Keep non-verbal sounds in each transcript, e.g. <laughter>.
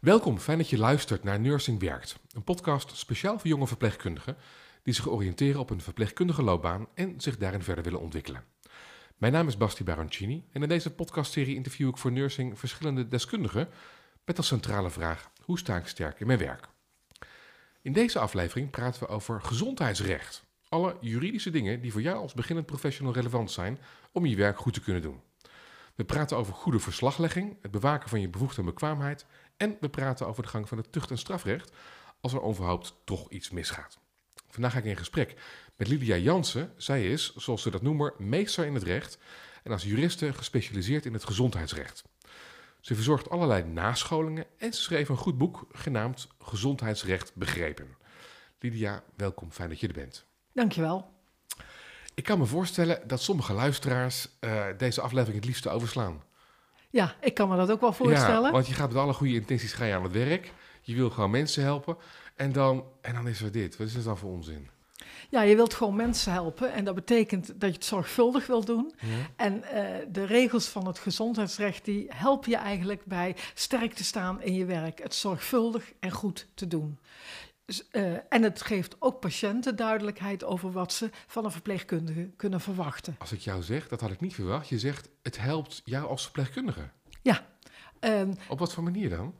Welkom, fijn dat je luistert naar Nursing Werkt, een podcast speciaal voor jonge verpleegkundigen die zich oriënteren op een verpleegkundige loopbaan en zich daarin verder willen ontwikkelen. Mijn naam is Basti Baroncini en in deze podcastserie interview ik voor Nursing verschillende deskundigen met als centrale vraag: hoe sta ik sterk in mijn werk? In deze aflevering praten we over gezondheidsrecht. Alle juridische dingen die voor jou als beginnend professional relevant zijn om je werk goed te kunnen doen. We praten over goede verslaglegging, het bewaken van je bevoegdheid en bekwaamheid en we praten over de gang van het tucht- en strafrecht als er onverhoopt toch iets misgaat. Vandaag ga ik in gesprek met Lydia Jansen. Zij is, zoals ze dat noemen, meester in het recht en als juriste gespecialiseerd in het gezondheidsrecht. Ze verzorgt allerlei nascholingen en ze schreef een goed boek genaamd Gezondheidsrecht Begrepen. Lydia, welkom, fijn dat je er bent. Dankjewel. Ik kan me voorstellen dat sommige luisteraars uh, deze aflevering het liefste overslaan. Ja, ik kan me dat ook wel voorstellen. Ja, want je gaat met alle goede intenties ga je aan het werk. Je wil gewoon mensen helpen. En dan, en dan is er dit. Wat is het dan voor onzin? Ja, je wilt gewoon mensen helpen en dat betekent dat je het zorgvuldig wilt doen. Ja. En uh, de regels van het gezondheidsrecht die helpen je eigenlijk bij sterk te staan in je werk. Het zorgvuldig en goed te doen. Uh, en het geeft ook patiënten duidelijkheid over wat ze van een verpleegkundige kunnen verwachten. Als ik jou zeg, dat had ik niet verwacht. Je zegt, het helpt jou als verpleegkundige. Ja. Um, Op wat voor manier dan?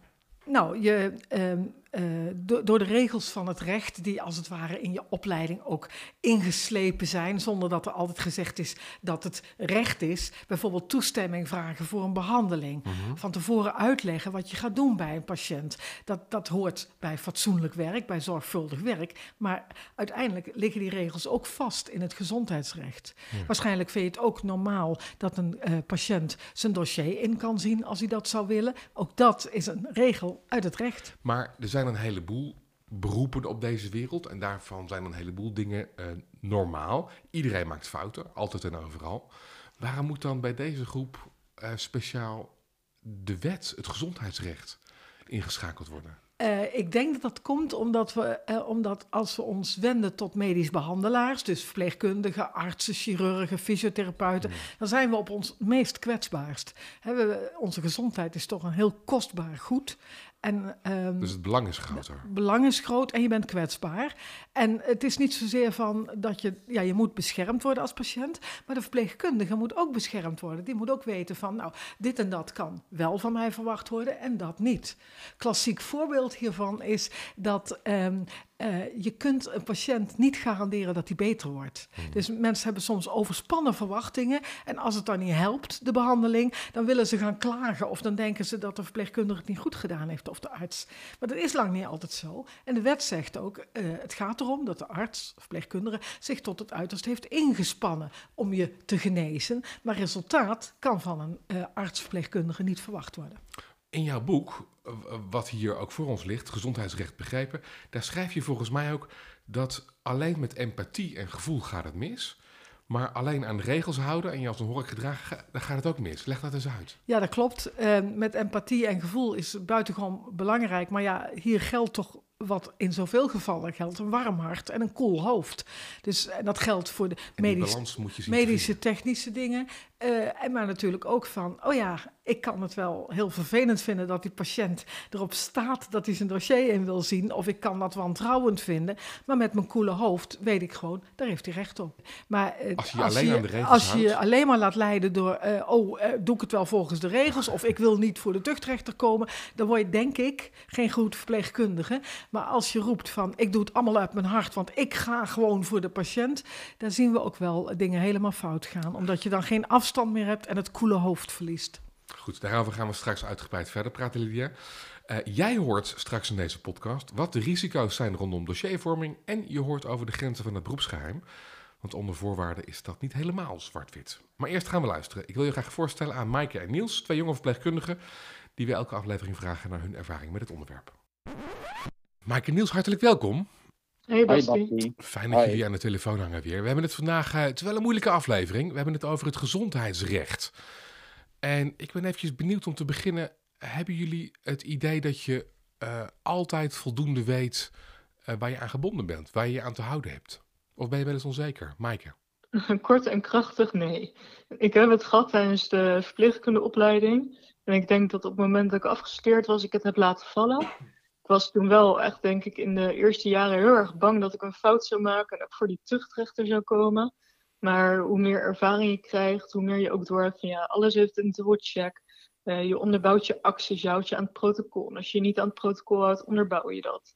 Nou, je, um, uh, do door de regels van het recht, die als het ware in je opleiding ook ingeslepen zijn, zonder dat er altijd gezegd is dat het recht is. Bijvoorbeeld toestemming vragen voor een behandeling. Mm -hmm. Van tevoren uitleggen wat je gaat doen bij een patiënt. Dat, dat hoort bij fatsoenlijk werk, bij zorgvuldig werk. Maar uiteindelijk liggen die regels ook vast in het gezondheidsrecht. Ja. Waarschijnlijk vind je het ook normaal dat een uh, patiënt zijn dossier in kan zien als hij dat zou willen. Ook dat is een regel uit het recht. Maar er zijn een heleboel beroepen op deze wereld en daarvan zijn een heleboel dingen uh, normaal. Iedereen maakt fouten, altijd en overal. Waarom moet dan bij deze groep uh, speciaal de wet, het gezondheidsrecht, ingeschakeld worden? Uh, ik denk dat dat komt omdat, we, uh, omdat als we ons wenden tot medisch behandelaars, dus verpleegkundigen, artsen, chirurgen, fysiotherapeuten, mm. dan zijn we op ons meest kwetsbaarst. He, we, onze gezondheid is toch een heel kostbaar goed. En, um, dus het belang is groter. Het belang is groot en je bent kwetsbaar. En het is niet zozeer van dat je, ja, je moet beschermd worden als patiënt, maar de verpleegkundige moet ook beschermd worden. Die moet ook weten van, nou, dit en dat kan wel van mij verwacht worden en dat niet. Klassiek voorbeeld hiervan is dat um, uh, je kunt een patiënt niet garanderen dat hij beter wordt. Hmm. Dus mensen hebben soms overspannen verwachtingen. En als het dan niet helpt, de behandeling, dan willen ze gaan klagen. Of dan denken ze dat de verpleegkundige het niet goed gedaan heeft of de arts. Maar dat is lang niet altijd zo. En de wet zegt ook, uh, het gaat erom dat de arts, verpleegkundige, zich tot het uiterste heeft ingespannen om je te genezen. Maar resultaat kan van een uh, arts-verpleegkundige niet verwacht worden. In jouw boek, wat hier ook voor ons ligt, Gezondheidsrecht begrijpen, daar schrijf je volgens mij ook dat alleen met empathie en gevoel gaat het mis. Maar alleen aan de regels houden en je als een hork gedragen, dan gaat het ook mis. Leg dat eens uit. Ja, dat klopt. Uh, met empathie en gevoel is buitengewoon belangrijk. Maar ja, hier geldt toch wat in zoveel gevallen geldt, een warm hart en een koel hoofd. Dus en dat geldt voor de medisch, medische, technische dingen. Uh, en maar natuurlijk ook van, oh ja, ik kan het wel heel vervelend vinden dat die patiënt erop staat dat hij zijn dossier in wil zien. Of ik kan dat wantrouwend vinden. Maar met mijn koele hoofd weet ik gewoon, daar heeft hij recht op. Maar uh, als je je als alleen je, aan de regels Als je alleen maar laat leiden door, uh, oh, doe ik het wel volgens de regels. Of ik wil niet voor de tuchtrechter komen. Dan word je, denk ik, geen goed verpleegkundige. Maar als je roept van, ik doe het allemaal uit mijn hart, want ik ga gewoon voor de patiënt. Dan zien we ook wel dingen helemaal fout gaan. Omdat je dan geen afstand meer hebt en het koele hoofd verliest. Goed, daarover gaan we straks uitgebreid verder praten, Lydia. Uh, jij hoort straks in deze podcast wat de risico's zijn rondom dossiervorming en je hoort over de grenzen van het beroepsgeheim. Want onder voorwaarden is dat niet helemaal zwart-wit. Maar eerst gaan we luisteren. Ik wil je graag voorstellen aan Maaike en Niels, twee jonge verpleegkundigen, die we elke aflevering vragen naar hun ervaring met het onderwerp. Maaike Niels, hartelijk welkom. Hey Basti. Fijn dat jullie aan de telefoon hangen weer. We hebben het vandaag, uh, het is wel een moeilijke aflevering, we hebben het over het gezondheidsrecht. En ik ben eventjes benieuwd om te beginnen. Hebben jullie het idee dat je uh, altijd voldoende weet uh, waar je aan gebonden bent, waar je je aan te houden hebt? Of ben je wel eens onzeker? Maaike? <laughs> Kort en krachtig, nee. Ik heb het gehad tijdens de verpleegkundeopleiding. En ik denk dat op het moment dat ik afgestudeerd was, ik het heb laten vallen. Was toen wel echt, denk ik, in de eerste jaren heel erg bang dat ik een fout zou maken en ook voor die tuchtrechter zou komen. Maar hoe meer ervaring je krijgt, hoe meer je ook doorhebt van ja, alles heeft een dubbelcheck. Uh, je onderbouwt je acties, je houdt je aan het protocol. En als je niet aan het protocol houdt, onderbouw je dat.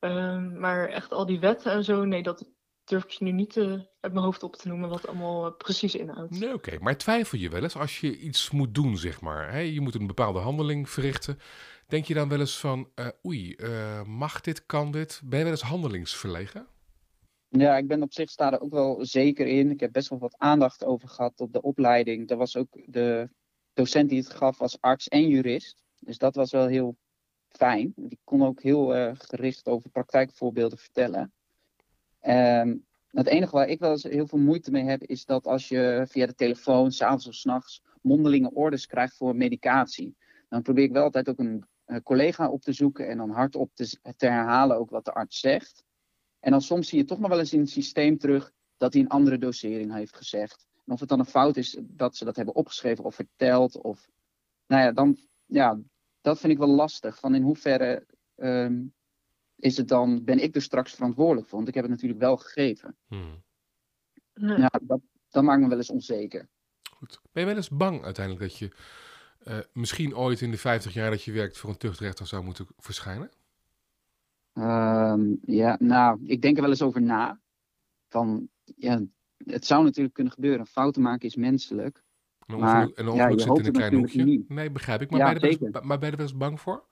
Um, maar echt al die wetten en zo, nee, dat durf ik je nu niet uh, uit mijn hoofd op te noemen wat allemaal uh, precies inhoudt. Nee, oké. Maar twijfel je wel eens als je iets moet doen, zeg maar. Je moet een bepaalde handeling verrichten. Denk je dan wel eens van, uh, oei, mag dit, kan dit? Ben je wel eens handelingsverlegen? Ja, ik ben op zich sta er ook wel zeker in. Ik heb best wel wat aandacht over gehad op de opleiding. Er was ook de docent die het gaf als arts en jurist. Dus dat was wel heel fijn. Die kon ook heel uh, gericht over praktijkvoorbeelden vertellen. Um, het enige waar ik wel eens heel veel moeite mee heb, is dat als je via de telefoon, s'avonds of s'nachts, mondelinge orders krijgt voor medicatie. Dan probeer ik wel altijd ook een collega op te zoeken en dan hardop te, te herhalen ook wat de arts zegt. En dan soms zie je toch nog wel eens in het systeem terug dat hij een andere dosering heeft gezegd. En of het dan een fout is dat ze dat hebben opgeschreven of verteld. Of, nou ja, dan, ja, dat vind ik wel lastig. Van in hoeverre um, is het dan, ben ik er straks verantwoordelijk voor? Want ik heb het natuurlijk wel gegeven. Hmm. Ja, dat, dat maakt me wel eens onzeker. Goed. Ben je wel eens bang uiteindelijk dat je uh, misschien ooit in de 50 jaar dat je werkt voor een tuchtrechter zou moeten verschijnen? Um, ja, nou, ik denk er wel eens over na. Van, ja, het zou natuurlijk kunnen gebeuren. Fouten maken is menselijk. En een ongeluk, een ongeluk ja, zit in een klein hoekje. Niet. Nee, begrijp ik. Maar, ja, ben je er maar ben je er wel eens bang voor?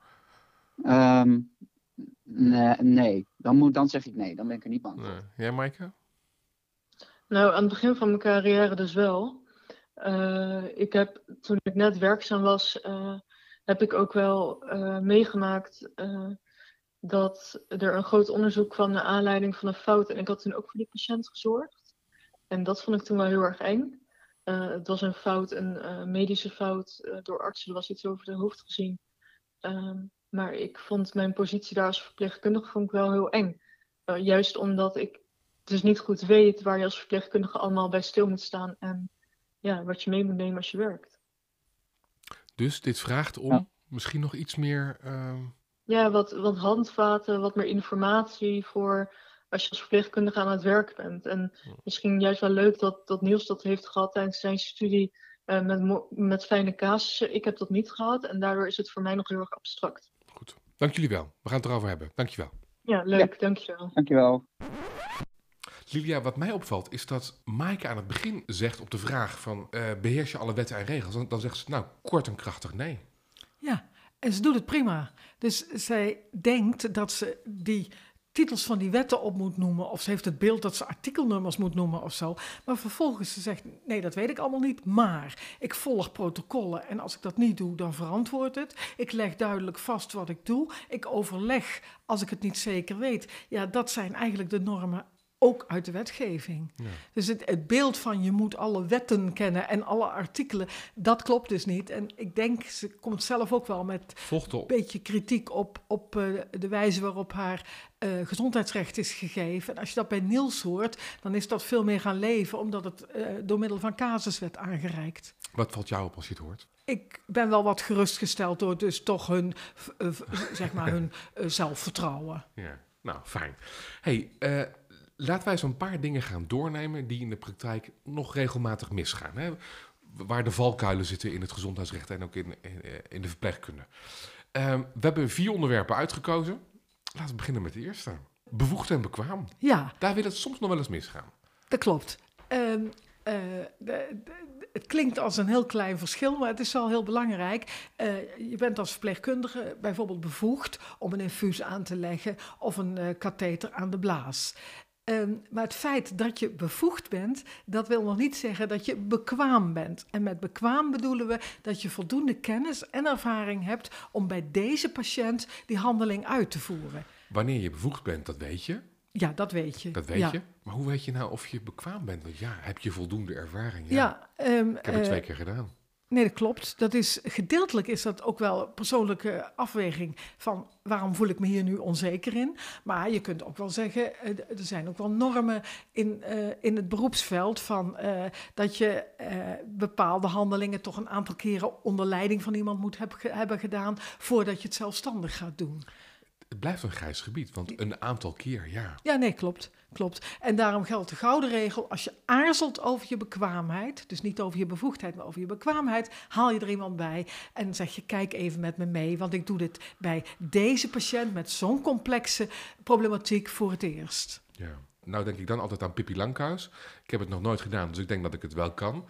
Um, nee, nee. Dan, moet, dan zeg ik nee. Dan ben ik er niet bang voor. Nee. Jij, Maaike? Nou, aan het begin van mijn carrière dus wel. Uh, ik heb, toen ik net werkzaam was, uh, heb ik ook wel uh, meegemaakt dat er een groot onderzoek kwam naar aanleiding van een fout. En ik had toen ook voor die patiënt gezorgd. En dat vond ik toen wel heel erg eng. Het was een fout, een medische fout door artsen. Er was iets over de hoofd gezien. Ehm, maar ik vond mijn positie daar als verpleegkundige vond ik wel heel eng. juist omdat ik dus niet goed weet waar je als verpleegkundige allemaal bij stil moet staan. En ja, wat je mee moet nemen als je werkt. Dus dit vraagt om ja. misschien nog iets meer ehm, ja, wat, wat handvaten, wat meer informatie voor als je als verpleegkundige aan het werk bent. En misschien juist wel leuk dat, dat Niels dat heeft gehad tijdens zijn studie uh, met, met fijne casussen. Ik heb dat niet gehad en daardoor is het voor mij nog heel erg abstract. Goed, dank jullie wel. We gaan het erover hebben. Dank je wel. Ja, leuk. Ja. Dankjewel. Dankjewel. Lilia, wat mij opvalt is dat Maaike aan het begin zegt op de vraag van uh, beheers je alle wetten en regels? Dan, dan zegt ze nou kort en krachtig nee. Ja, en ze doet het prima. Dus zij denkt dat ze die titels van die wetten op moet noemen. Of ze heeft het beeld dat ze artikelnummers moet noemen of zo. Maar vervolgens ze zegt, nee, dat weet ik allemaal niet. Maar ik volg protocollen en als ik dat niet doe, dan verantwoord het. Ik leg duidelijk vast wat ik doe. Ik overleg als ik het niet zeker weet. Ja, dat zijn eigenlijk de normen ook uit de wetgeving. Ja. Dus het, het, beeld van je moet alle wetten kennen en alle artikelen, dat klopt dus niet. En ik denk, ze komt zelf ook wel met een beetje kritiek op, op uh, de wijze waarop haar uh, gezondheidsrecht is gegeven. En als je dat bij Niels hoort, dan is dat veel meer gaan leven, omdat het uh, door middel van casus werd aangereikt. Wat valt jou op als je het hoort? Ik ben wel wat gerustgesteld door dus toch hun, zeg maar <laughs> hun zelfvertrouwen. Ja, nou fijn. Hey, Laten wij zo'n paar dingen gaan doornemen die in de praktijk nog regelmatig misgaan. Hè? Waar de valkuilen zitten in het gezondheidsrecht en ook in, in, in de verpleegkunde. Um, we hebben vier onderwerpen uitgekozen. Laten we beginnen met de eerste. Bevoegd en bekwaam. Ja. Daar wil het soms nog wel eens misgaan. Dat klopt. Um, uh, de, de, het klinkt als een heel klein verschil, maar het is wel heel belangrijk. Uh, je bent als verpleegkundige bijvoorbeeld bevoegd om een infuus aan te leggen of een uh, katheter aan de blaas. Um, maar het feit dat je bevoegd bent, dat wil nog niet zeggen dat je bekwaam bent. En met bekwaam bedoelen we dat je voldoende kennis en ervaring hebt om bij deze patiënt die handeling uit te voeren. Wanneer je bevoegd bent, dat weet je. Ja, dat weet je. Dat weet ja. je. Maar hoe weet je nou of je bekwaam bent? Want ja, heb je voldoende ervaring? Ja, ja um, ik heb het uh, twee keer gedaan. Nee, dat klopt. Dat is, gedeeltelijk is dat ook wel persoonlijke afweging van waarom voel ik me hier nu onzeker in. Maar je kunt ook wel zeggen, eh, er zijn ook wel normen in, uh, in het beroepsveld van uh, dat je bepaalde handelingen toch een aantal keren onder leiding van iemand moet heb, hebben gedaan voordat je het zelfstandig gaat doen. Het blijft een grijs gebied, want een aantal keer, ja. Ja, nee, klopt. Klopt. En daarom geldt de gouden regel: als je aarzelt over je bekwaamheid, dus niet over je bevoegdheid, maar over je bekwaamheid, haal je er iemand bij en zeg je: kijk even met me mee, want ik doe dit bij deze patiënt met zo'n complexe problematiek voor het eerst. Ja. Nou denk ik dan altijd aan Pippi Lankhuis. Ik heb het nog nooit gedaan, dus ik denk dat ik het wel kan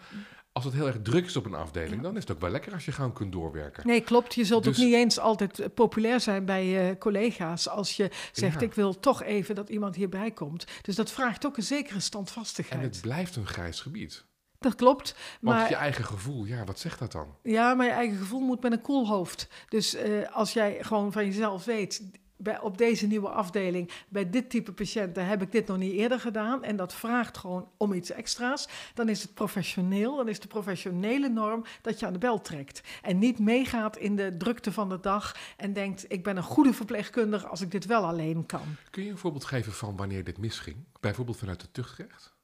als het heel erg druk is op een afdeling, dan is het ook wel lekker als je gewoon kunt doorwerken. Nee, klopt. Je zult ook dus- niet eens altijd eh, populair zijn bij je collega's als je zegt: Ik wil toch even dat iemand hierbij komt. Dus dat vraagt ook een zekere standvastigheid. En het blijft een grijs gebied. Dat klopt. Want maar, je eigen gevoel, ja, wat zegt dat dan? Ja, maar je eigen gevoel moet met een koel hoofd. Dus uh, als jij gewoon van jezelf weet, bij, op deze nieuwe afdeling, bij dit type patiënten, heb ik dit nog niet eerder gedaan. En dat vraagt gewoon om iets extra's. Dan is het professioneel, dan is de professionele norm dat je aan de bel trekt. En niet meegaat in de drukte van de dag en denkt: ik ben een goede verpleegkundige als ik dit wel alleen kan. Kun je een voorbeeld geven van wanneer dit misging? Bijvoorbeeld vanuit het tuchtrecht?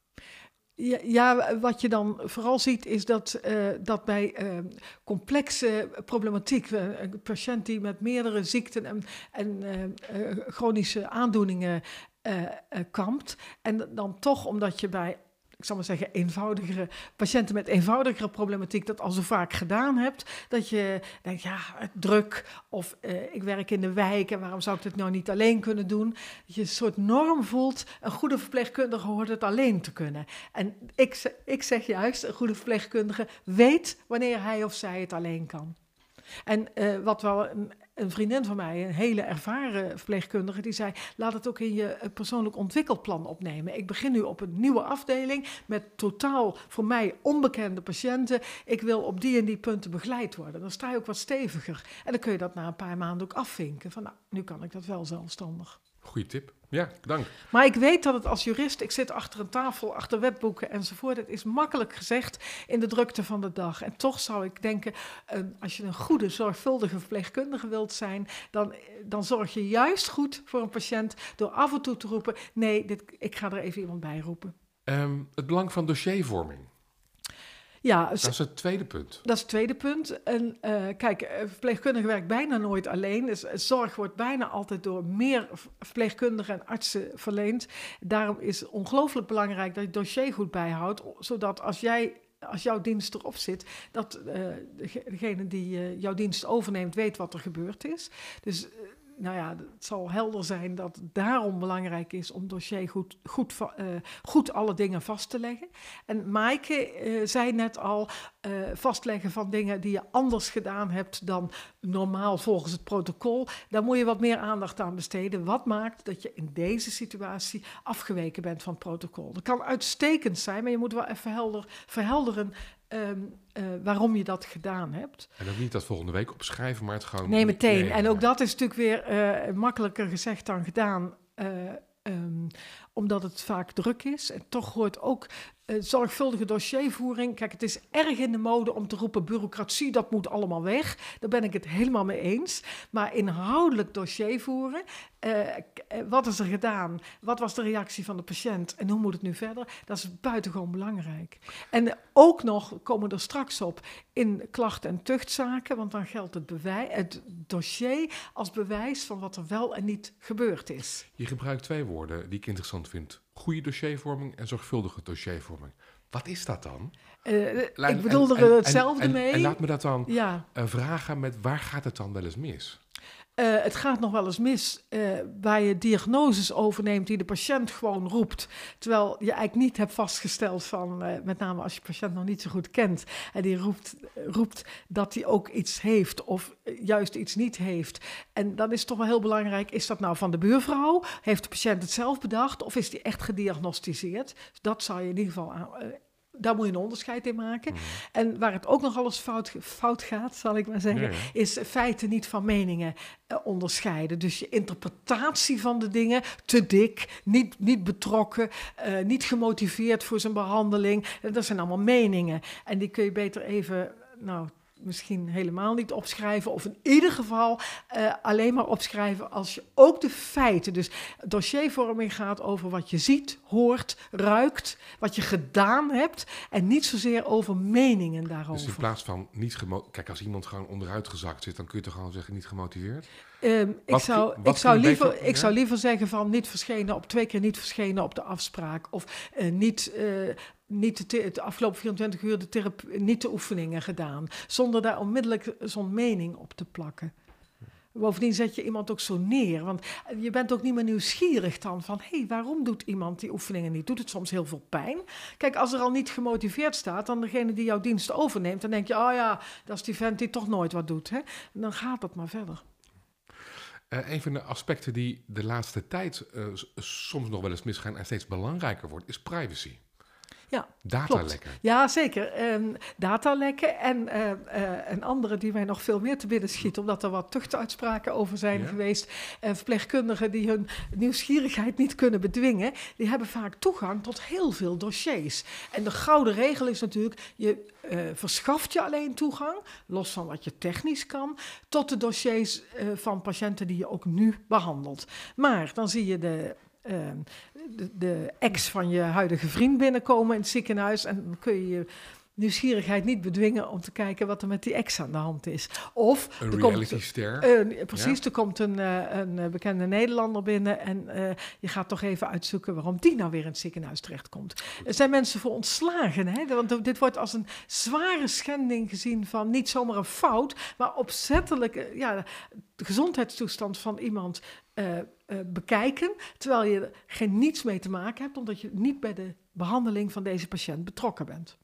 Ja, wat je dan vooral ziet is dat, uh, dat bij uh, complexe problematiek, uh, een patiënt die met meerdere ziekten en, en chronische aandoeningen kampt, en dan toch omdat je bij ik zal maar zeggen, eenvoudigere patiënten met eenvoudigere problematiek dat al zo vaak gedaan hebt, dat je denkt, ja, druk of uh, ik werk in de wijk en waarom zou ik dit nou niet alleen kunnen doen? Dat je een soort norm voelt, een goede verpleegkundige hoort het alleen te kunnen. En ik, ik zeg juist, een goede verpleegkundige weet wanneer hij of zij het alleen kan. En uh, wat wel een vriendin van mij, een hele ervaren verpleegkundige, die zei: laat het ook in je eh, persoonlijk ontwikkelplan opnemen. Ik begin nu op een nieuwe afdeling met totaal voor mij onbekende patiënten. Ik wil op die en die punten begeleid worden. Dan sta je ook wat steviger. En dan kun je dat na een paar maanden ook afvinken. Van nou, nu kan ik dat wel zelfstandig. Goeie tip. Ja, dank. Maar ik weet dat het als jurist, ik zit achter een tafel, achter wetboeken enzovoort. Het is makkelijk gezegd in de drukte van de dag. En toch zou ik denken, uh, als je een goede, zorgvuldige verpleegkundige wilt zijn, dan, dan zorg je juist goed voor een patiënt door af en toe te roepen: nee, dit, ik ga er even iemand bij roepen. Um, het belang van dossiervorming. Ja, dat is het tweede punt. Dat is het tweede punt. En uh, kijk, eh, verpleegkundige werkt bijna nooit alleen. Dus zorg wordt bijna altijd door meer verpleegkundigen en artsen verleend. Daarom is het ongelooflijk belangrijk dat je het dossier goed bijhoudt, zodat als jij als jouw dienst erop zit, dat uh, degene die uh, jouw dienst overneemt weet wat er gebeurd is. Dus nou ja, het zal helder zijn dat het daarom belangrijk is om dossier goed, goed, uh, goed alle dingen vast te leggen. En Maaike uh, zei net al, uh, vastleggen van dingen die je anders gedaan hebt dan normaal volgens het protocol. Daar moet je wat meer aandacht aan besteden. Wat maakt dat je in deze situatie afgeweken bent van het protocol? Dat kan uitstekend zijn, maar je moet wel even helder, verhelderen Um, uh, waarom je dat gedaan hebt. En ook niet dat volgende week opschrijven, maar het gewoon... Nee, meteen. En ook dat is natuurlijk weer uh, makkelijker gezegd dan gedaan. Uh, um, omdat het vaak druk is. En toch hoort ook uh, zorgvuldige dossiervoering. Kijk, het is erg in de mode om te roepen: bureaucratie, dat moet allemaal weg. Daar ben ik het helemaal mee eens. Maar inhoudelijk dossier voeren. Uh, wat is er gedaan? Wat was de reactie van de patiënt? En hoe moet het nu verder? Dat is buitengewoon belangrijk. En ook nog komen er straks op in klachten- en tuchtzaken, want dan geldt het, bewijs, het dossier als bewijs van wat er wel en niet gebeurd is. Je gebruikt twee woorden die ik interessant vind. Goede dossiervorming en zorgvuldige dossiervorming. Wat is dat dan? Uh, ik bedoel er hetzelfde en, mee. En laat me dat dan ja. uh, vragen met waar gaat het dan wel eens mis? Uh, het gaat nog wel eens mis uh, waar je diagnoses overneemt die de patiënt gewoon roept. Terwijl je eigenlijk niet hebt vastgesteld van, uh, met name als je patiënt nog niet zo goed kent. En die roept, roept dat hij ook iets heeft of juist iets niet heeft. En dan is het toch wel heel belangrijk, is dat nou van de buurvrouw? Heeft de patiënt het zelf bedacht of is die echt gediagnosticeerd? Dat zou je in ieder geval aan, daar moet je een onderscheid in maken. Mm. En waar het ook nog alles fout, fout gaat, zal ik maar zeggen, ja, ja. is feiten niet van meningen uh, onderscheiden. Dus je interpretatie van de dingen, te dik, niet, niet betrokken, uh, niet gemotiveerd voor zijn behandeling. Uh, dat zijn allemaal meningen. En die kun je beter even nou, misschien helemaal niet opschrijven. Of in ieder geval uh, alleen maar opschrijven als je ook de feiten. Dus dossiervorming gaat over wat je ziet, hoort, ruikt, wat je gedaan hebt. En niet zozeer over meningen daarover. Dus in plaats van niet gemotiveerd. Kijk, als iemand gewoon onderuit gezakt zit, dan kun je toch gewoon zeggen niet gemotiveerd? Um, ik, zou, ik, zou liever, ik zou liever zeggen van niet verschenen op twee keer niet verschenen op de afspraak. Of uh, niet uh, niet de, de, afgelopen 24 uur de therapie, niet de oefeningen gedaan. Zonder daar onmiddellijk zo'n mening op te plakken. Bovendien zet je iemand ook zo neer. Want je bent ook niet meer nieuwsgierig dan van... hé, hey, waarom doet iemand die oefeningen niet? Doet het soms heel veel pijn? Kijk, als er al niet gemotiveerd staat... dan degene die jouw dienst overneemt... dan denk je, oh ja, dat is die vent die toch nooit wat doet. Hè? En dan gaat dat maar verder. Uh, een van de aspecten die de laatste tijd uh, soms nog wel eens misgaan... en steeds belangrijker wordt, is privacy. Ja, datalekken. Ja, zeker. Um, datalekken en uh, uh, een andere die mij nog veel meer te binnen schiet, omdat er wat tuchtuitspraken over zijn ja. geweest. Uh, verpleegkundigen die hun nieuwsgierigheid niet kunnen bedwingen, die hebben vaak toegang tot heel veel dossiers. En de gouden regel is natuurlijk, je verschaft je alleen toegang, los van wat je technisch kan, tot de dossiers van patiënten die je ook nu behandelt. Maar dan zie je de Ehm, de, de, ex van je huidige vriend binnenkomen in het ziekenhuis. En dan kun je je nieuwsgierigheid niet bedwingen om te kijken wat er met die ex aan de hand is. Of een reality ster. Uh, precies, er komt een, uh, een bekende Nederlander binnen en uh, je gaat toch even uitzoeken waarom die nou weer in het ziekenhuis terechtkomt. Er zijn mensen voor ontslagen, hè? want dit wordt als een zware schending gezien van niet zomaar een fout, maar opzettelijk ja, de gezondheidstoestand van iemand uh, bekijken, terwijl je geen niets mee te maken hebt, omdat je niet bij de behandeling van deze patiënt betrokken bent.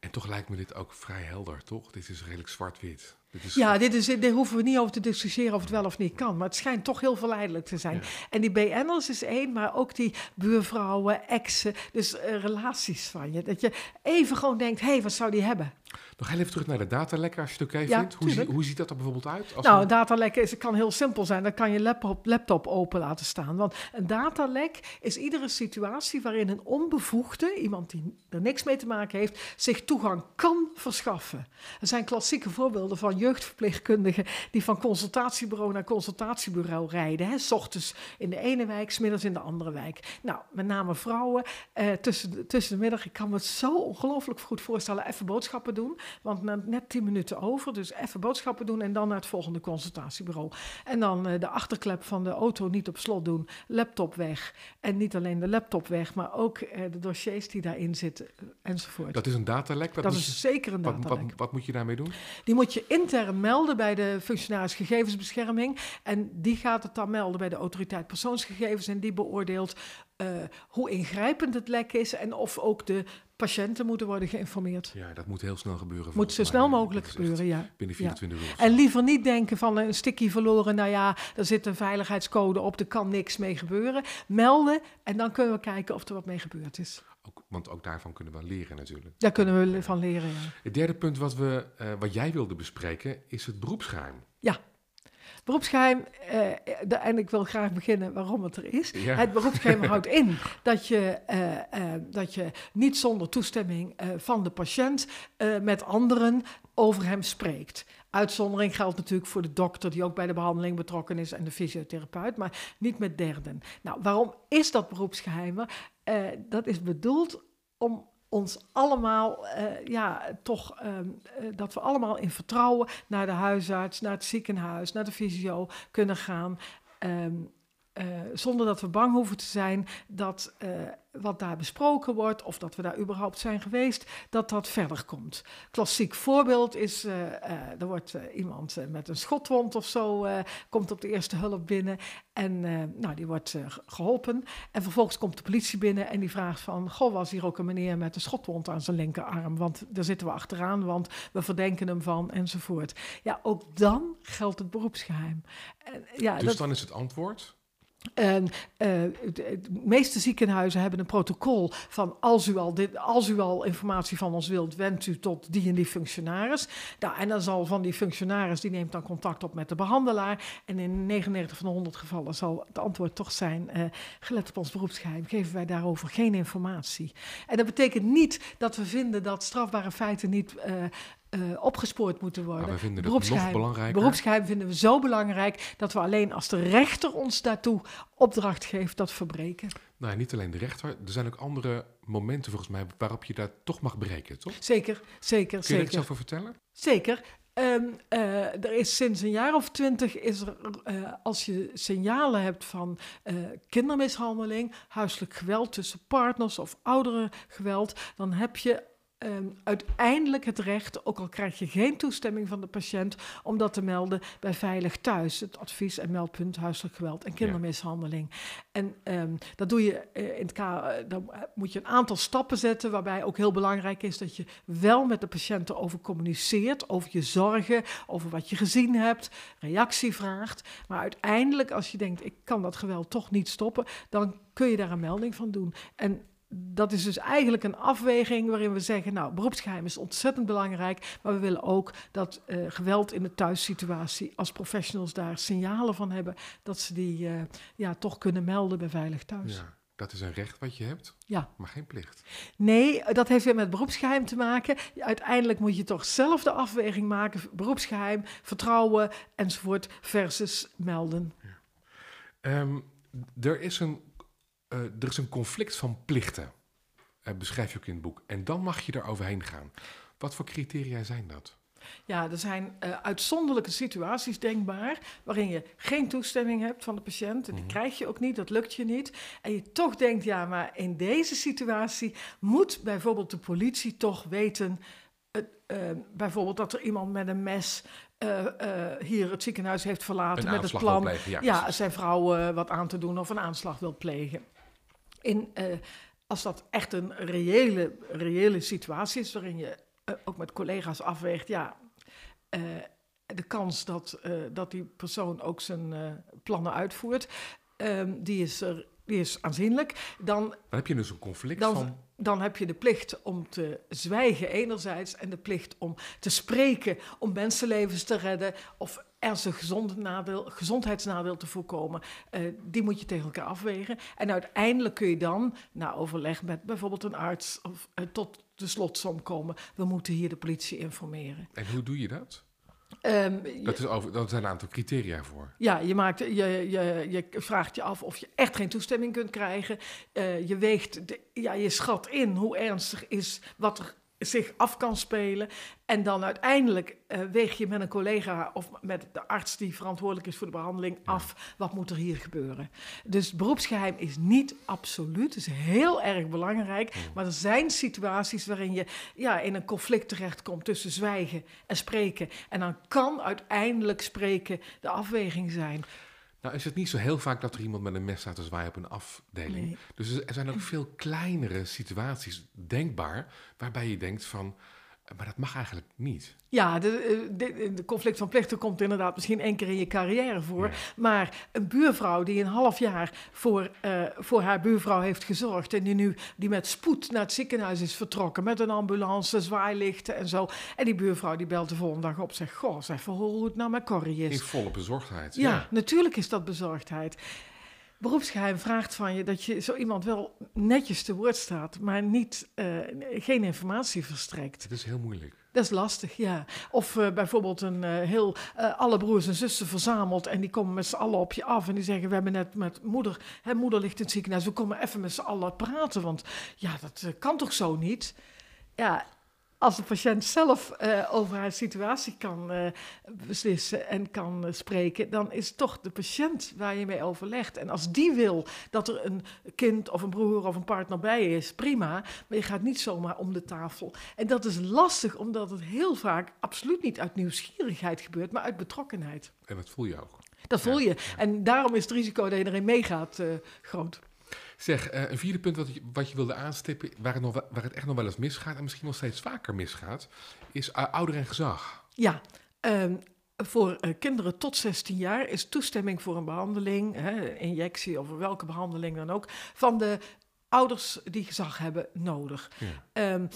En toch lijkt me dit ook vrij helder, toch? Dit is redelijk zwart-wit. Ja, dit is, daar hoeven we niet over te discussiëren of het wel of niet kan. Maar het schijnt toch heel verleidelijk te zijn. Ja. En die BN'ers is één, maar ook die buurvrouwen, exen, dus uh, relaties van je. Dat je even gewoon denkt, hé, hey, wat zou die hebben? Nog heel even terug naar de datalekken, als je het oké okay ja, vindt. Hoe, zie, hoe, ziet dat er bijvoorbeeld uit? Als nou, een datalekken is, kan heel simpel zijn. Dan kan je laptop, laptop open laten staan. Want een datalek is iedere situatie waarin een onbevoegde, iemand die er niks mee te maken heeft, zich toegang kan verschaffen. Er zijn klassieke voorbeelden van jeugdverpleegkundigen die van consultatiebureau naar consultatiebureau rijden. Hè, s ochtends in de ene wijk, s middags in de andere wijk. Nou, met name vrouwen eh, tussen, de, tussen de middag. Ik kan me het zo ongelooflijk goed voorstellen. Even boodschappen doen. Want net tien minuten over, dus even boodschappen doen en dan naar het volgende consultatiebureau. En dan uh, de achterklep van de auto niet op slot doen, laptop weg. En niet alleen de laptop weg, maar ook uh, de dossiers die daarin zitten uh, enzovoort. Dat is een datalek? dat is je, zeker een datalek. Wat, wat, wat, moet je daarmee doen? Die moet je intern melden bij de functionaris gegevensbescherming. En die gaat het dan melden bij de autoriteit persoonsgegevens en die beoordeelt hoe ingrijpend het lek is en of ook de patiënten moeten worden geïnformeerd. Ja, dat moet heel snel gebeuren. Moet zo snel mogelijk gebeuren, ja. Binnen 24 ja. uur. En liever niet denken van een sticky verloren, nou ja, er zit een veiligheidscode op, er kan niks mee gebeuren. Melden en dan kunnen we kijken of er wat mee gebeurd is. Ook, want ook daarvan kunnen we leren natuurlijk. Daar kunnen we van leren, ja. Het derde punt wat, we, uh, wat jij wilde bespreken is het beroepsgeheim. Ja, Beroepsgeheim, uh, en ik wil graag beginnen waarom het er is. Ja. Het beroepsgeheim <laughs> houdt in dat je, uh, uh, dat je niet zonder toestemming van de patiënt met anderen over hem spreekt. Uitzondering geldt natuurlijk voor de dokter die ook bij de behandeling betrokken is en de fysiotherapeut, maar niet met derden. Nou, waarom is dat beroepsgeheim? Dat is bedoeld om ons allemaal, uh, ja, toch, um, uh, dat we allemaal in vertrouwen naar de huisarts, naar het ziekenhuis, naar de fysio kunnen gaan. Um, uh, zonder dat we bang hoeven te zijn dat uh, wat daar besproken wordt, of dat we daar überhaupt zijn geweest, dat dat verder komt. Klassiek voorbeeld is, uh, er wordt iemand met een schotwond of zo, komt op de eerste hulp binnen en nou, die wordt geholpen. En vervolgens komt de politie binnen en die vraagt van, goh, was hier ook een meneer met een schotwond aan zijn linkerarm? Want daar zitten we achteraan, want we verdenken hem van, enzovoort. Ja, ook dan geldt het beroepsgeheim. ja, dus dat, dan is het antwoord? En uh, de, meeste ziekenhuizen hebben een protocol van als u, al dit, als u al informatie van ons wilt, wendt u tot die en die functionaris. Nou, en dan zal van die functionaris, die neemt dan contact op met de behandelaar. En in 99 van de 100 gevallen zal het antwoord toch zijn, uh, gelet op ons beroepsgeheim, geven wij daarover geen informatie. En dat betekent niet dat we vinden dat strafbare feiten niet uh, eh, opgespoord moeten Maar worden. we vinden nog Beroepsgeheim. belangrijker. Beroepsgeheim vinden we zo belangrijk dat we alleen als de rechter ons daartoe opdracht geeft dat verbreken. Nou, niet alleen de rechter. Er zijn ook andere momenten volgens mij waarop je daar toch mag breken, toch? Zeker, zeker, Kun je zeker. daar iets over vertellen? Zeker. Ehm, eh, er is sinds een jaar of twintig is er, eh, als je signalen hebt van kindermishandeling, huiselijk geweld tussen partners of oudere geweld, dan heb je ehm, uiteindelijk het recht, ook al krijg je geen toestemming van de patiënt, om dat te melden bij Veilig Thuis, het advies- en meldpunt huiselijk geweld en kindermishandeling. En ehm, dat doe je eh, in het ka- eh, dan eh, moet je een aantal stappen zetten, waarbij ook heel belangrijk is dat je wel met de patiënt erover communiceert, over je zorgen, over wat je gezien hebt, reactie vraagt. Maar uiteindelijk, als je denkt, ik kan dat geweld toch niet stoppen, dan kun je daar een melding van doen. En dat is dus eigenlijk een afweging waarin we zeggen, nou, beroepsgeheim is ontzettend belangrijk, maar we willen ook dat eh, geweld in de thuissituatie, als professionals daar signalen van hebben, dat ze die eh, ja, toch kunnen melden bij Veilig Thuis. Ja, dat is een recht wat je hebt, Ja. maar geen plicht. Nee, dat heeft weer met beroepsgeheim te maken. Uiteindelijk moet je toch zelf de afweging maken, beroepsgeheim, vertrouwen enzovoort, versus melden. Ehm, er, is een, eh, er is een conflict van plichten, eh, beschrijf je ook in het boek. En dan mag je er overheen gaan. Wat voor criteria zijn dat? Ja, er zijn eh, uitzonderlijke situaties denkbaar waarin je geen toestemming hebt van de patiënt. En die Mhm. krijg je ook niet, dat lukt je niet. En je toch denkt, ja, maar in deze situatie moet bijvoorbeeld de politie toch weten. bijvoorbeeld dat er iemand met een mes hier het ziekenhuis heeft verlaten Een met het plan ja, ja, zijn vrouw wat aan te doen of een aanslag wil plegen. In, eh, als dat echt een reële, reële situatie is, waarin je eh, ook met collega's afweegt, ja, eh, de kans dat, dat die persoon ook zijn plannen uitvoert, ehm, die, is er, die is aanzienlijk. Dan Dan heb je dus een conflict Dan- van... dan heb je de plicht om te zwijgen enerzijds en de plicht om te spreken om mensenlevens te redden of ernstig gezond nadeel, gezondheidsnadeel te voorkomen. Eh, die moet je tegen elkaar afwegen. En uiteindelijk kun je dan, na overleg met bijvoorbeeld een arts, of, eh, tot de slotsom komen. We moeten hier de politie informeren. En hoe doe je dat? Ehm, je- Dat, is over, dat zijn een aantal criteria voor. ja, je, maakt, je, je, je vraagt je af of je echt geen toestemming kunt krijgen. Eh, je weegt, de, ja, je schat in hoe ernstig is wat er zich af kan spelen. En dan uiteindelijk eh, weeg je met een collega of met de arts die verantwoordelijk is voor de behandeling af wat moet er hier gebeuren. Dus beroepsgeheim is niet absoluut, het is heel erg belangrijk. Maar er zijn situaties waarin je ja, in een conflict terechtkomt tussen zwijgen en spreken. En dan kan uiteindelijk spreken de afweging zijn. Nou is het niet zo heel vaak dat er iemand met een mes staat te zwaaien op een afdeling. Nee. Dus er zijn ook veel kleinere situaties denkbaar waarbij je denkt van, maar dat mag eigenlijk niet. Ja, de, eh, de, de conflict van plichten komt inderdaad misschien één keer in je carrière voor. Ja. Maar een buurvrouw die een half jaar voor, eh, voor haar buurvrouw heeft gezorgd... en die nu die met spoed naar het ziekenhuis is vertrokken... met een ambulance, zwaailichten en zo. En die buurvrouw die belt de volgende dag op zegt... goh, zeg even hoe het nou met Corrie In is. volle bezorgdheid. Ja, natuurlijk is dat bezorgdheid. Beroepsgeheim vraagt van je dat je zo iemand wel netjes te woord staat... maar niet, eh, geen informatie verstrekt. Het is heel moeilijk. Dat is lastig, ja. Of eh, bijvoorbeeld een eh, heel eh, alle broers en zussen verzameld en die komen met z'n allen op je af en die zeggen: We hebben net met moeder, hè, moeder ligt in het ziekenhuis, we komen even met z'n allen praten, want ja, dat kan toch zo niet? Ja. Als de patiënt zelf eh, over haar situatie kan eh, beslissen en kan eh, spreken, dan is het toch de patiënt waar je mee overlegt. En als die wil dat er een kind of een broer of een partner bij is, prima. Maar je gaat niet zomaar om de tafel. En dat is lastig, omdat het heel vaak absoluut niet uit nieuwsgierigheid gebeurt, maar uit betrokkenheid. En dat voel je ook. Dat voel Ja, je. En daarom is het risico dat je erin meegaat groot. Zeg, eh, een vierde punt wat je, wat je wilde aanstippen, waar het, nog, waar het echt nog wel eens misgaat en misschien nog steeds vaker misgaat, is uh, ouder en gezag. Ja, ehm, voor eh, kinderen tot 16 jaar is toestemming voor een behandeling, hè, injectie of welke behandeling dan ook, van de ouders die gezag hebben nodig. Ja. Ehm,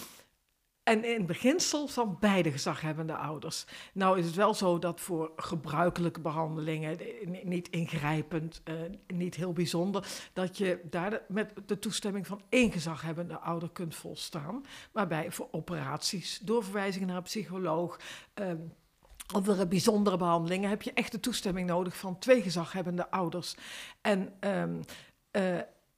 En in beginsel van beide gezaghebbende ouders. Nou is het wel zo dat voor gebruikelijke behandelingen, niet ingrijpend, uh, niet heel bijzonder, dat je daar met de toestemming van één gezaghebbende ouder kunt volstaan. Waarbij voor operaties, doorverwijzingen naar een psycholoog, um, andere bijzondere behandelingen heb je echt de toestemming nodig van twee gezaghebbende ouders. En um,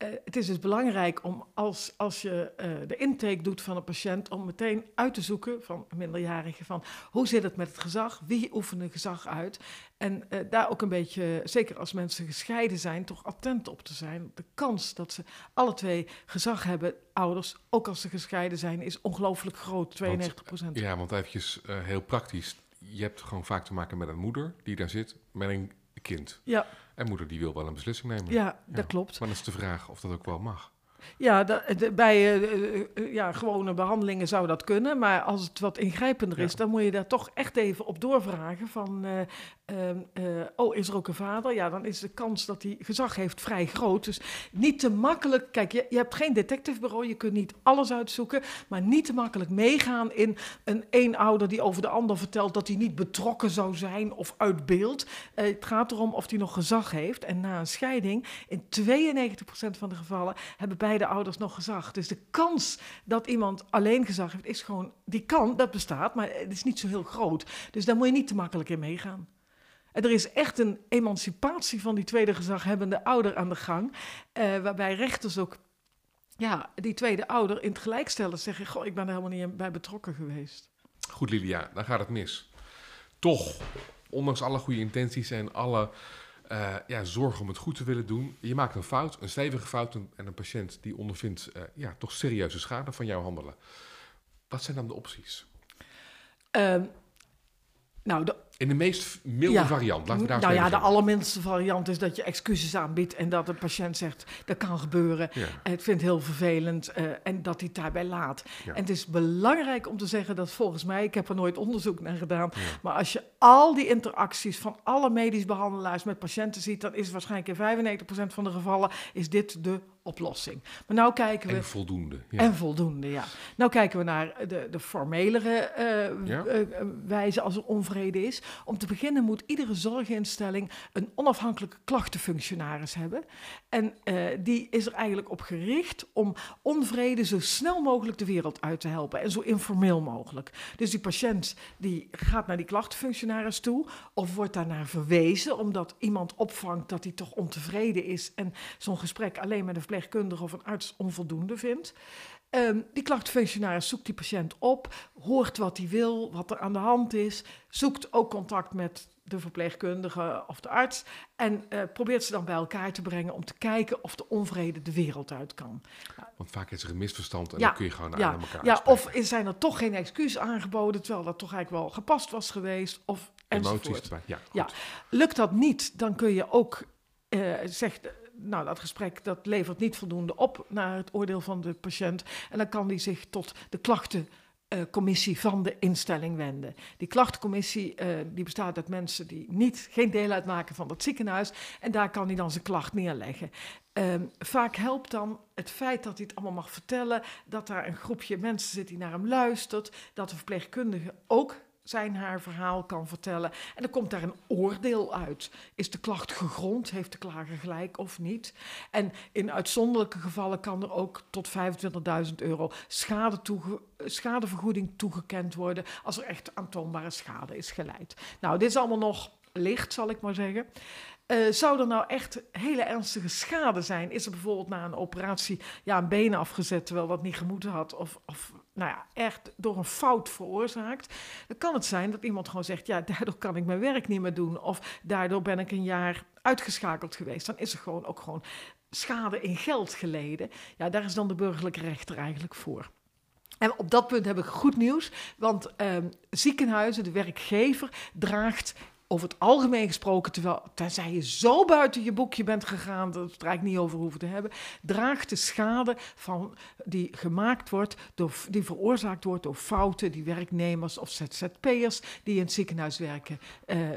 uh, uh, het is dus belangrijk om als, als je uh, de intake doet van een patiënt, om meteen uit te zoeken van een minderjarige van hoe zit het met het gezag, wie oefent een gezag uit. En uh, daar ook een beetje, zeker als mensen gescheiden zijn, toch attent op te zijn. De kans dat ze alle twee gezag hebben, ouders, ook als ze gescheiden zijn, is ongelooflijk groot, 92 procent. Ja, want eventjes heel praktisch, je hebt gewoon vaak te maken met een moeder die daar zit met een kind. Ja. En moeder die wil wel een beslissing nemen. Ja, dat klopt. Maar dan is de vraag of dat ook wel mag. Ja, bij uh, ja, gewone behandelingen zou dat kunnen. Maar als het wat ingrijpender is, dan moet je daar toch echt even op doorvragen. Van, uh, oh, is er ook een vader? Ja, dan is de kans dat hij gezag heeft vrij groot. Dus niet te makkelijk. Kijk, je, je hebt geen detectivebureau, je kunt niet alles uitzoeken. Maar niet te makkelijk meegaan in een een ouder die over de ander vertelt dat hij niet betrokken zou zijn of uit beeld. het gaat erom of hij nog gezag heeft. En na een scheiding, in 92% van de gevallen, hebben beide de ouders nog gezag. Dus de kans dat iemand alleen gezag heeft, is gewoon, die kan, dat bestaat, maar het is niet zo heel groot. Dus daar moet je niet te makkelijk in meegaan. En er is echt een emancipatie van die tweede gezaghebbende ouder aan de gang, eh, waarbij rechters ook ja, die tweede ouder in het gelijk stellen, zeggen, goh, ik ben er helemaal niet bij betrokken geweest. Goed, Lilia, dan gaat het mis. Toch, ondanks alle goede intenties en alle uh, ja, zorg om het goed te willen doen. Je maakt een fout, een stevige fout en een patiënt die ondervindt uh, ja, toch serieuze schade van jouw handelen. Wat zijn dan de opties? Um, nou, de in de meest milde variant, laten we daar Nou ja, de allerminste variant is dat je excuses aanbiedt en dat de patiënt zegt, dat kan gebeuren. Ja. Het vindt heel vervelend uh, en dat hij het daarbij laat. Ja. En het is belangrijk om te zeggen dat volgens mij, ik heb er nooit onderzoek naar gedaan, maar als je al die interacties van alle medisch behandelaars met patiënten ziet, dan is waarschijnlijk in 95% van de gevallen is dit de oplossing. Maar nou kijken we... En voldoende. Ja. En voldoende, ja. Nou kijken we naar de, de formelere uh, ja. uh, wijze als er onvrede is. Om te beginnen moet iedere zorginstelling een onafhankelijke klachtenfunctionaris hebben. En uh, die is er eigenlijk op gericht om onvrede zo snel mogelijk de wereld uit te helpen. En zo informeel mogelijk. Dus die patiënt die gaat naar die klachtenfunctionaris toe of wordt daarnaar verwezen omdat iemand opvangt dat hij toch ontevreden is en zo'n gesprek alleen met een verpleegkundige of een arts onvoldoende vindt. Um, die klachtfunctionaris zoekt die patiënt op, hoort wat hij wil, wat er aan de hand is, zoekt ook contact met de verpleegkundige of de arts en uh, probeert ze dan bij elkaar te brengen om te kijken of de onvrede de wereld uit kan. Want vaak is er een misverstand en ja, dan kun je gewoon ja, aan elkaar Ja, of zijn er toch geen excuus aangeboden, terwijl dat toch eigenlijk wel gepast was geweest, of Emoties ja, ja, lukt dat niet, dan kun je ook, uh, zegt nou, dat gesprek dat levert niet voldoende op naar het oordeel van de patiënt. En dan kan die zich tot de klachtencommissie van de instelling wenden. Die klachtencommissie uh, die bestaat uit mensen die niet, geen deel uitmaken van het ziekenhuis. En daar kan hij dan zijn klacht neerleggen. Um, vaak helpt dan het feit dat hij het allemaal mag vertellen, dat daar een groepje mensen zit die naar hem luistert, dat de verpleegkundige ook zijn haar verhaal kan vertellen. En dan komt daar een oordeel uit. Is de klacht gegrond? Heeft de klager gelijk of niet? En in uitzonderlijke gevallen kan er ook tot 25.000 euro schade toege schadevergoeding toegekend worden als er echt aantoonbare schade is geleid. Nou, dit is allemaal nog licht, zal ik maar zeggen. Uh, zou er nou echt hele ernstige schade zijn? Is er bijvoorbeeld na een operatie ja, een been afgezet terwijl dat niet gemoeten had? Of, of nou ja, echt door een fout veroorzaakt? Dan kan het zijn dat iemand gewoon zegt: Ja, daardoor kan ik mijn werk niet meer doen. Of daardoor ben ik een jaar uitgeschakeld geweest. Dan is er gewoon ook gewoon schade in geld geleden. Ja, daar is dan de burgerlijke rechter eigenlijk voor. En op dat punt heb ik goed nieuws, want um, ziekenhuizen, de werkgever, draagt over het algemeen gesproken, terwijl, tenzij je zo buiten je boekje bent gegaan, dat we het niet over hoeven te hebben, draagt de schade van, die gemaakt wordt, door, die veroorzaakt wordt door fouten die werknemers of ZZP'ers die in het ziekenhuis werken uh, uh,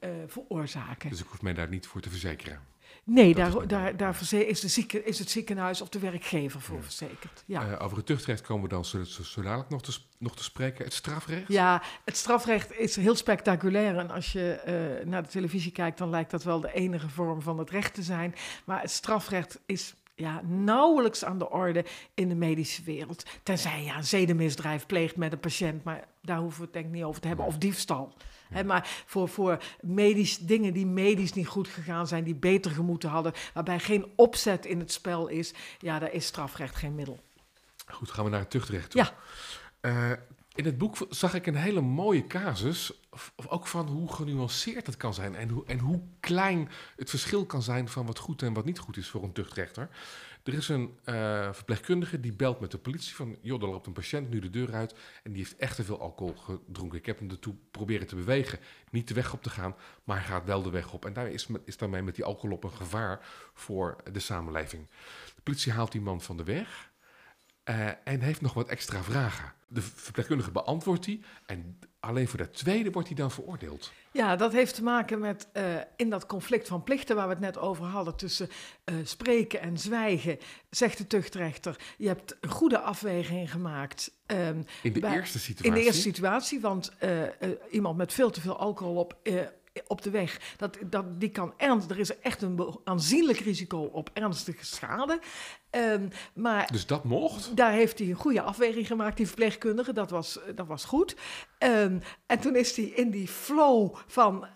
uh, veroorzaken. Dus ik hoef mij daar niet voor te verzekeren? Nee, Dat is daar, daar, daar is, de is het ziekenhuis of de werkgever voor Ja. verzekerd. Ja. Eh, over het tuchtrecht komen we dan zo, zo, zo dadelijk nog te, nog te spreken. Het strafrecht? Ja, het strafrecht is heel spectaculair. En als je eh, naar de televisie kijkt, dan lijkt dat wel de enige vorm van het recht te zijn. Maar het strafrecht is ja, nauwelijks aan de orde in de medische wereld. Tenzij je een zedenmisdrijf pleegt met een patiënt. Maar daar hoeven we het denk ik niet over te hebben. Of diefstal. Hè, maar voor, voor medisch, dingen die medisch niet goed gegaan zijn, die beter gemoeten hadden, waarbij geen opzet in het spel is, ja, daar is strafrecht geen middel. Goed, gaan we naar het tuchtrecht toe. Ja. Eh, in het boek zag ik een hele mooie casus, ook van hoe genuanceerd het kan zijn en hoe, en hoe klein het verschil kan zijn van wat goed en wat niet goed is voor een tuchtrechter. Er is een eh, verpleegkundige die belt met de politie van, joh, er loopt een patiënt nu de deur uit en die heeft echt te veel alcohol gedronken. Ik heb hem ertoe proberen te bewegen, niet de weg op te gaan, maar hij gaat wel de weg op. En daar is, is daarmee met die alcohol op een gevaar voor de samenleving. De politie haalt die man van de weg. Eh, en heeft nog wat extra vragen. De verpleegkundige beantwoordt die. En alleen voor dat tweede wordt hij dan veroordeeld. Ja, dat heeft te maken met eh, in dat conflict van plichten waar we het net over hadden tussen eh, spreken en zwijgen, zegt de tuchtrechter. Je hebt een goede afweging gemaakt. ehm, In de bij- eerste situatie. in de eerste situatie, want iemand met veel te veel alcohol op, op de weg, dat, dat, die kan ernst, er is echt een aanzienlijk risico op ernstige schade. Ehm, maar Dus dat mocht. daar heeft hij een goede afweging gemaakt, die verpleegkundige. Dat was, dat was goed. Ehm, en toen is hij in die flow van.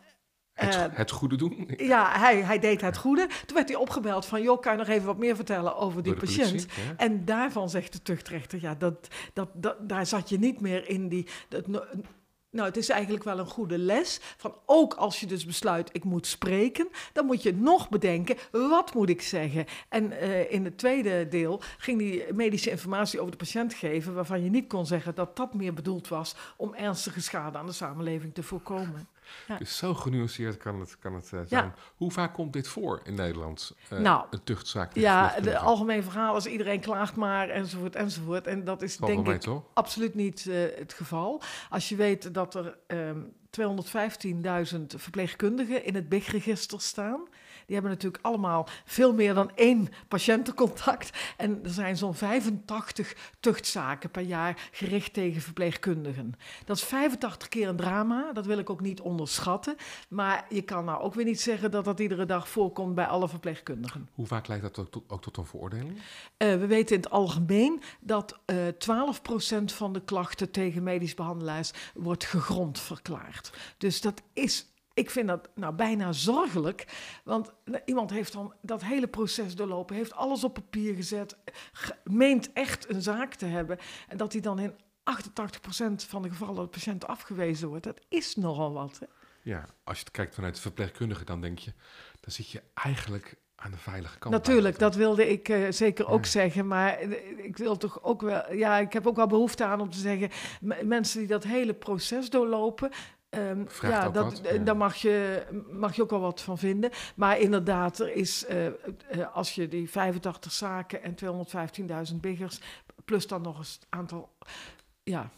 Het, eh, het goede doen. ja, hij, hij deed het goede. Toen werd hij opgebeld van... joh, kan je nog even wat meer vertellen over die patiënt? politie, ja. En daarvan zegt de tuchtrechter... ja, dat, dat, dat, daar zat je niet meer in die... Dat, nou, het is eigenlijk wel een goede les. Van ook als je dus besluit, ik moet spreken... dan moet je nog bedenken, wat moet ik zeggen? En eh, in het tweede deel ging die medische informatie over de patiënt geven... waarvan je niet kon zeggen dat dat meer bedoeld was... om ernstige schade aan de samenleving te voorkomen. Ja. Dus zo genuanceerd kan het, kan het eh, zijn. Hoe vaak komt dit voor in Nederland? Eh, Nou, een tuchtzaak Ja, verpleegkundigen? algemeen verhaal is iedereen klaagt maar, enzovoort, enzovoort. En dat is denk mee, ik toch? absoluut niet eh, het geval. Als je weet dat er ehm 215.000 verpleegkundigen in het BIG-register staan. Die hebben natuurlijk allemaal veel meer dan één patiëntencontact. En er zijn zo'n 85 tuchtzaken per jaar gericht tegen verpleegkundigen. Dat is 85 keer een drama, dat wil ik ook niet onderschatten. Maar je kan nou ook weer niet zeggen dat dat iedere dag voorkomt bij alle verpleegkundigen. Hoe vaak leidt dat ook tot, ook tot een veroordeling? Eh, we weten in het algemeen dat eh 12% van de klachten tegen medisch behandelaars wordt gegrond verklaard. Dus dat is, ik vind dat nou bijna zorgelijk. Want nou, iemand heeft dan dat hele proces doorlopen, heeft alles op papier gezet, ge- meent echt een zaak te hebben. En dat hij dan in 88% van de gevallen de patiënt afgewezen wordt, dat is nogal wat. Hè? Ja, als je het kijkt vanuit de verpleegkundige, dan denk je... dan zit je eigenlijk aan de veilige kant. Natuurlijk, dat wilde ik eh, zeker ook zeggen. Maar eh, ik wil toch ook wel. Ja, ik heb ook wel behoefte aan om te zeggen. mensen die dat hele proces doorlopen. Vraagt ja, dat, wat, eh, ja. daar mag je, mag je ook wel wat van vinden. Maar inderdaad, er is, eh, eh, als je die 85 zaken en 215.000 biggers, plus dan nog eens het aantal. Ja,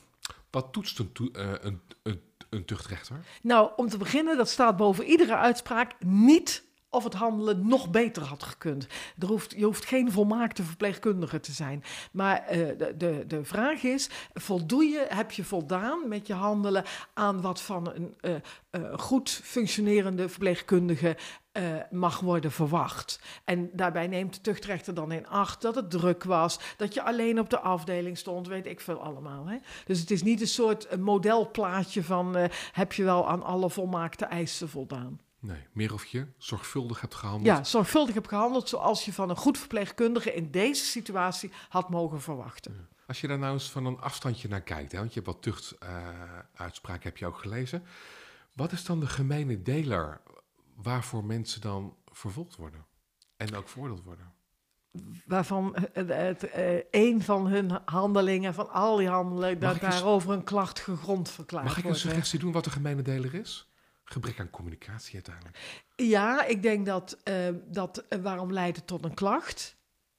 Wat toetst een, een, een, een tuchtrechter? Nou, om te beginnen, dat staat boven iedere uitspraak, niet of het handelen nog beter had gekund. Er hoeft, je hoeft geen volmaakte verpleegkundige te zijn. Maar eh, de, de, de vraag is, voldoe je, heb je voldaan met je handelen aan wat van een eh, eh, goed functionerende verpleegkundige mag worden verwacht. En daarbij neemt de tuchtrechter dan in acht dat het druk was, dat je alleen op de afdeling stond, weet ik veel allemaal. Hè? Dus het is niet een soort modelplaatje van heb je wel aan alle volmaakte eisen voldaan. Nee, meer of je zorgvuldig hebt gehandeld. Ja, zorgvuldig heb gehandeld zoals je van een goed verpleegkundige in deze situatie had mogen verwachten. Als je daar nou eens van een afstandje naar kijkt, hè, want je hebt wat tuchtuitspraken heb je ook gelezen. Wat is dan de gemene deler waarvoor mensen dan vervolgd worden? En ook veroordeeld worden? Waarvan het, het, eh, een van hun handelingen, van al die handelingen, dat daarover een klacht gegrond verklaard Mag ik een wordt. suggestie doen wat de gemene deler is? Gebrek aan communicatie uiteindelijk. Ja, ik denk dat, eh, dat eh, waarom leidt het tot een klacht?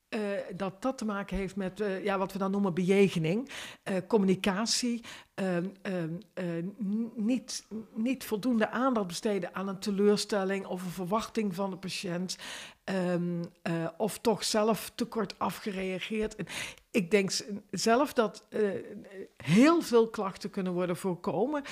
eh, dat dat te maken heeft met eh, ja, wat we dan noemen bejegening, communicatie, ehm, ehm, eh, niet, niet voldoende aandacht besteden aan een teleurstelling of een verwachting van de patiënt, ehm, of toch zelf te kort afgereageerd. Ik denk zelf dat heel veel klachten kunnen worden voorkomen.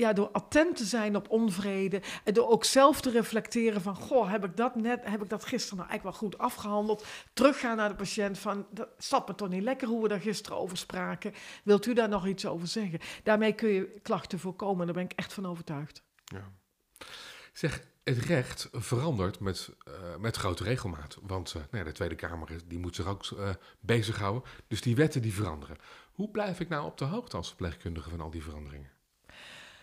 Ja, door attent te zijn op onvrede en door ook zelf te reflecteren van, goh, heb ik dat net, heb ik dat gisteren nou eigenlijk wel goed afgehandeld? Teruggaan naar de patiënt van, dat zat me toch niet lekker hoe we daar gisteren over spraken. Wilt u daar nog iets over zeggen? Daarmee kun je klachten voorkomen, daar ben ik echt van overtuigd. Ja. Zeg, het recht verandert met, eh, met grote regelmaat. Want eh, nou de Tweede Kamer die moet zich ook eh bezighouden. Dus die wetten die veranderen. Hoe blijf ik nou op de hoogte als verpleegkundige van al die veranderingen?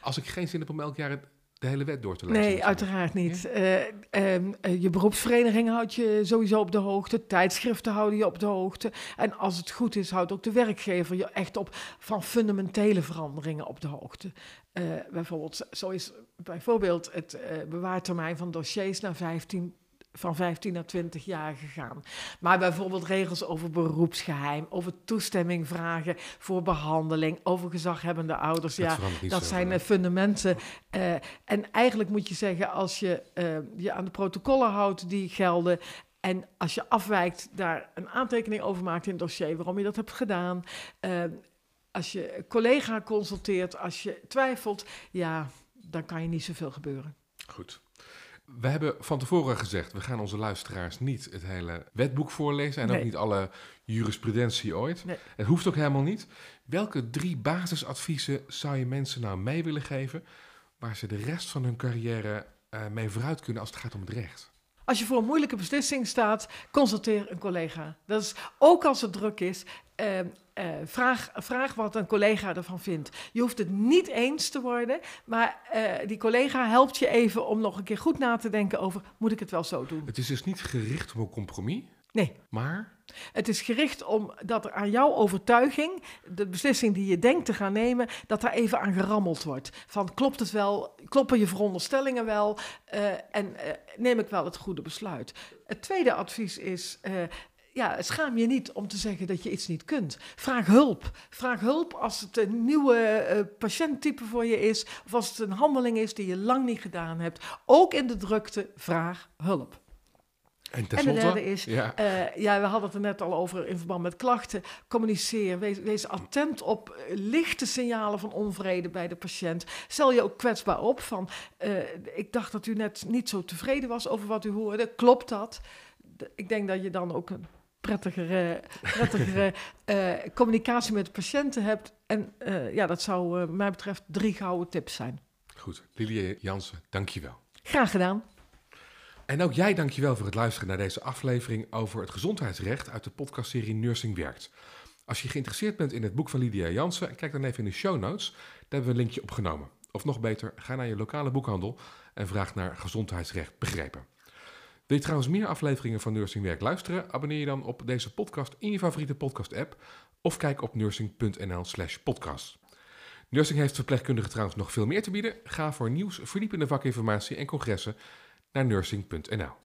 Als ik geen zin heb om elk jaar het- de hele wet door te lezen. Nee, uiteraard niet. Eh, ehm, eh, je beroepsvereniging houdt je sowieso op de hoogte. Tijdschriften houden je op de hoogte. En als het goed is, houdt ook de werkgever je echt op van fundamentele veranderingen op de hoogte. Eh, bijvoorbeeld, zo is bijvoorbeeld het bewaartermijn van dossiers naar 15 van 15 naar 20 jaar gegaan. Maar bijvoorbeeld regels over beroepsgeheim, over toestemming vragen voor behandeling, over gezaghebbende ouders. Dat ja, dat zijn eh, fundamenten. eh, en eigenlijk moet je zeggen, als je eh, je aan de protocollen houdt die gelden. En als je afwijkt, daar een aantekening over maakt in het dossier waarom je dat hebt gedaan. eh, als je collega consulteert, als je twijfelt, ja, dan kan je niet zoveel gebeuren. Goed. We hebben van tevoren gezegd, we gaan onze luisteraars niet het hele wetboek voorlezen en ook niet alle jurisprudentie ooit. Nee. Het hoeft ook helemaal niet. Welke drie basisadviezen zou je mensen nou mee willen geven waar ze de rest van hun carrière eh, mee vooruit kunnen als het gaat om het recht? Als je voor een moeilijke beslissing staat, consulteer een collega. Dat is ook als het druk is. eh, eh, vraag, vraag wat een collega ervan vindt. Je hoeft het niet eens te worden, maar eh, die collega helpt je even om nog een keer goed na te denken over: moet ik het wel zo doen? Het is dus niet gericht op een compromis, Nee, maar het is gericht om dat er aan jouw overtuiging, de beslissing die je denkt te gaan nemen, dat daar even aan gerammeld wordt. Van klopt het wel, kloppen je veronderstellingen wel eh, en eh, neem ik wel het goede besluit. Het tweede advies is. eh, ja, schaam je niet om te zeggen dat je iets niet kunt. Vraag hulp. Vraag hulp als het een nieuwe patiënttype voor je is. Of als het een handeling is die je lang niet gedaan hebt. Ook in de drukte, vraag hulp. En En de derde is, ja, eh, ja, we hadden het er net al over in verband met klachten. Communiceer, wees, wees attent op eh, lichte signalen van onvrede bij de patiënt. Stel je ook kwetsbaar op van, eh, ik dacht dat u net niet zo tevreden was over wat u hoorde. Klopt dat? Ik denk dat je dan ook een prettigere, prettigere <laughs> communicatie met de patiënten hebt. En ja, dat zou mij betreft drie gouden tips zijn. goed. Lilie Jansen, dankjewel. Graag gedaan. En ook jij dankjewel voor het luisteren naar deze aflevering over het gezondheidsrecht uit de podcastserie Nursing Werkt. Als je geïnteresseerd bent in het boek van Lydia Jansen, kijk dan even in de show notes. Daar hebben we een linkje opgenomen. Of nog beter, ga naar je lokale boekhandel en vraag naar gezondheidsrecht begrepen. Wil je trouwens meer afleveringen van Nursing Werk luisteren? Abonneer je dan op deze podcast in je favoriete podcast-app of kijk op nursing.nl/slash podcast. Nursing heeft verpleegkundigen trouwens nog veel meer te bieden. Ga voor nieuws, verdiepende vakinformatie en congressen naar nursing.nl.